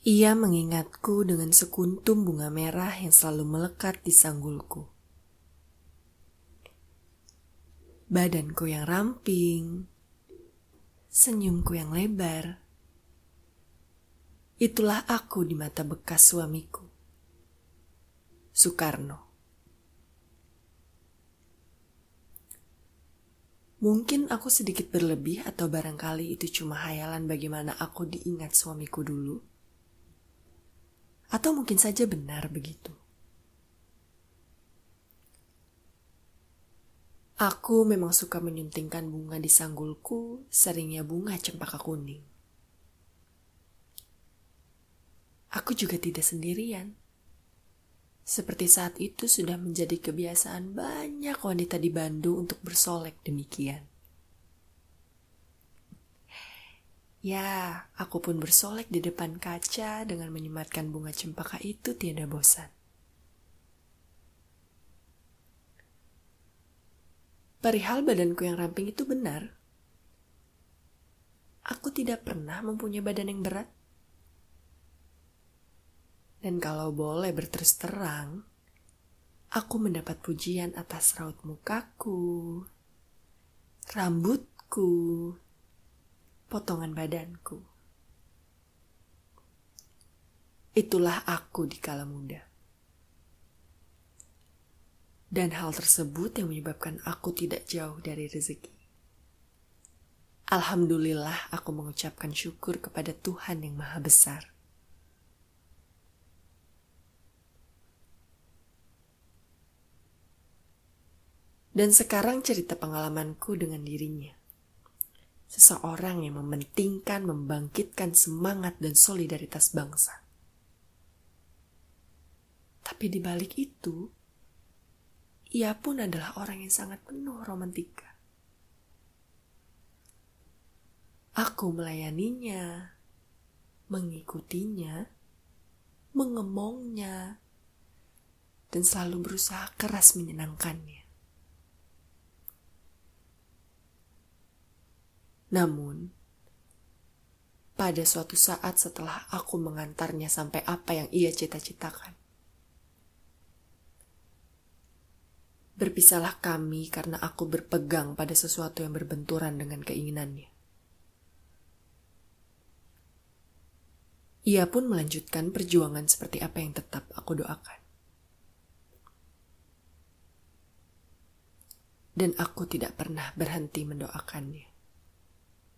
Ia mengingatku dengan sekuntum bunga merah yang selalu melekat di sanggulku. Badanku yang ramping, senyumku yang lebar. Itulah aku di mata bekas suamiku. Soekarno. Mungkin aku sedikit berlebih atau barangkali itu cuma hayalan bagaimana aku diingat suamiku dulu. Atau mungkin saja benar begitu. Aku memang suka menyuntingkan bunga di sanggulku, seringnya bunga cempaka kuning. Aku juga tidak sendirian. Seperti saat itu sudah menjadi kebiasaan banyak wanita di Bandung untuk bersolek demikian. Ya, aku pun bersolek di depan kaca dengan menyematkan bunga cempaka itu tiada bosan. Perihal badanku yang ramping itu benar. Aku tidak pernah mempunyai badan yang berat. Dan kalau boleh berterus terang, aku mendapat pujian atas raut mukaku, rambutku, potongan badanku. Itulah aku di kala muda. Dan hal tersebut yang menyebabkan aku tidak jauh dari rezeki. Alhamdulillah aku mengucapkan syukur kepada Tuhan yang Maha Besar Dan sekarang cerita pengalamanku dengan dirinya. Seseorang yang mementingkan membangkitkan semangat dan solidaritas bangsa. Tapi di balik itu, ia pun adalah orang yang sangat penuh romantika. Aku melayaninya, mengikutinya, mengemongnya, dan selalu berusaha keras menyenangkannya. Namun, pada suatu saat setelah aku mengantarnya sampai apa yang ia cita-citakan, berpisahlah kami karena aku berpegang pada sesuatu yang berbenturan dengan keinginannya. Ia pun melanjutkan perjuangan seperti apa yang tetap aku doakan. Dan aku tidak pernah berhenti mendoakannya.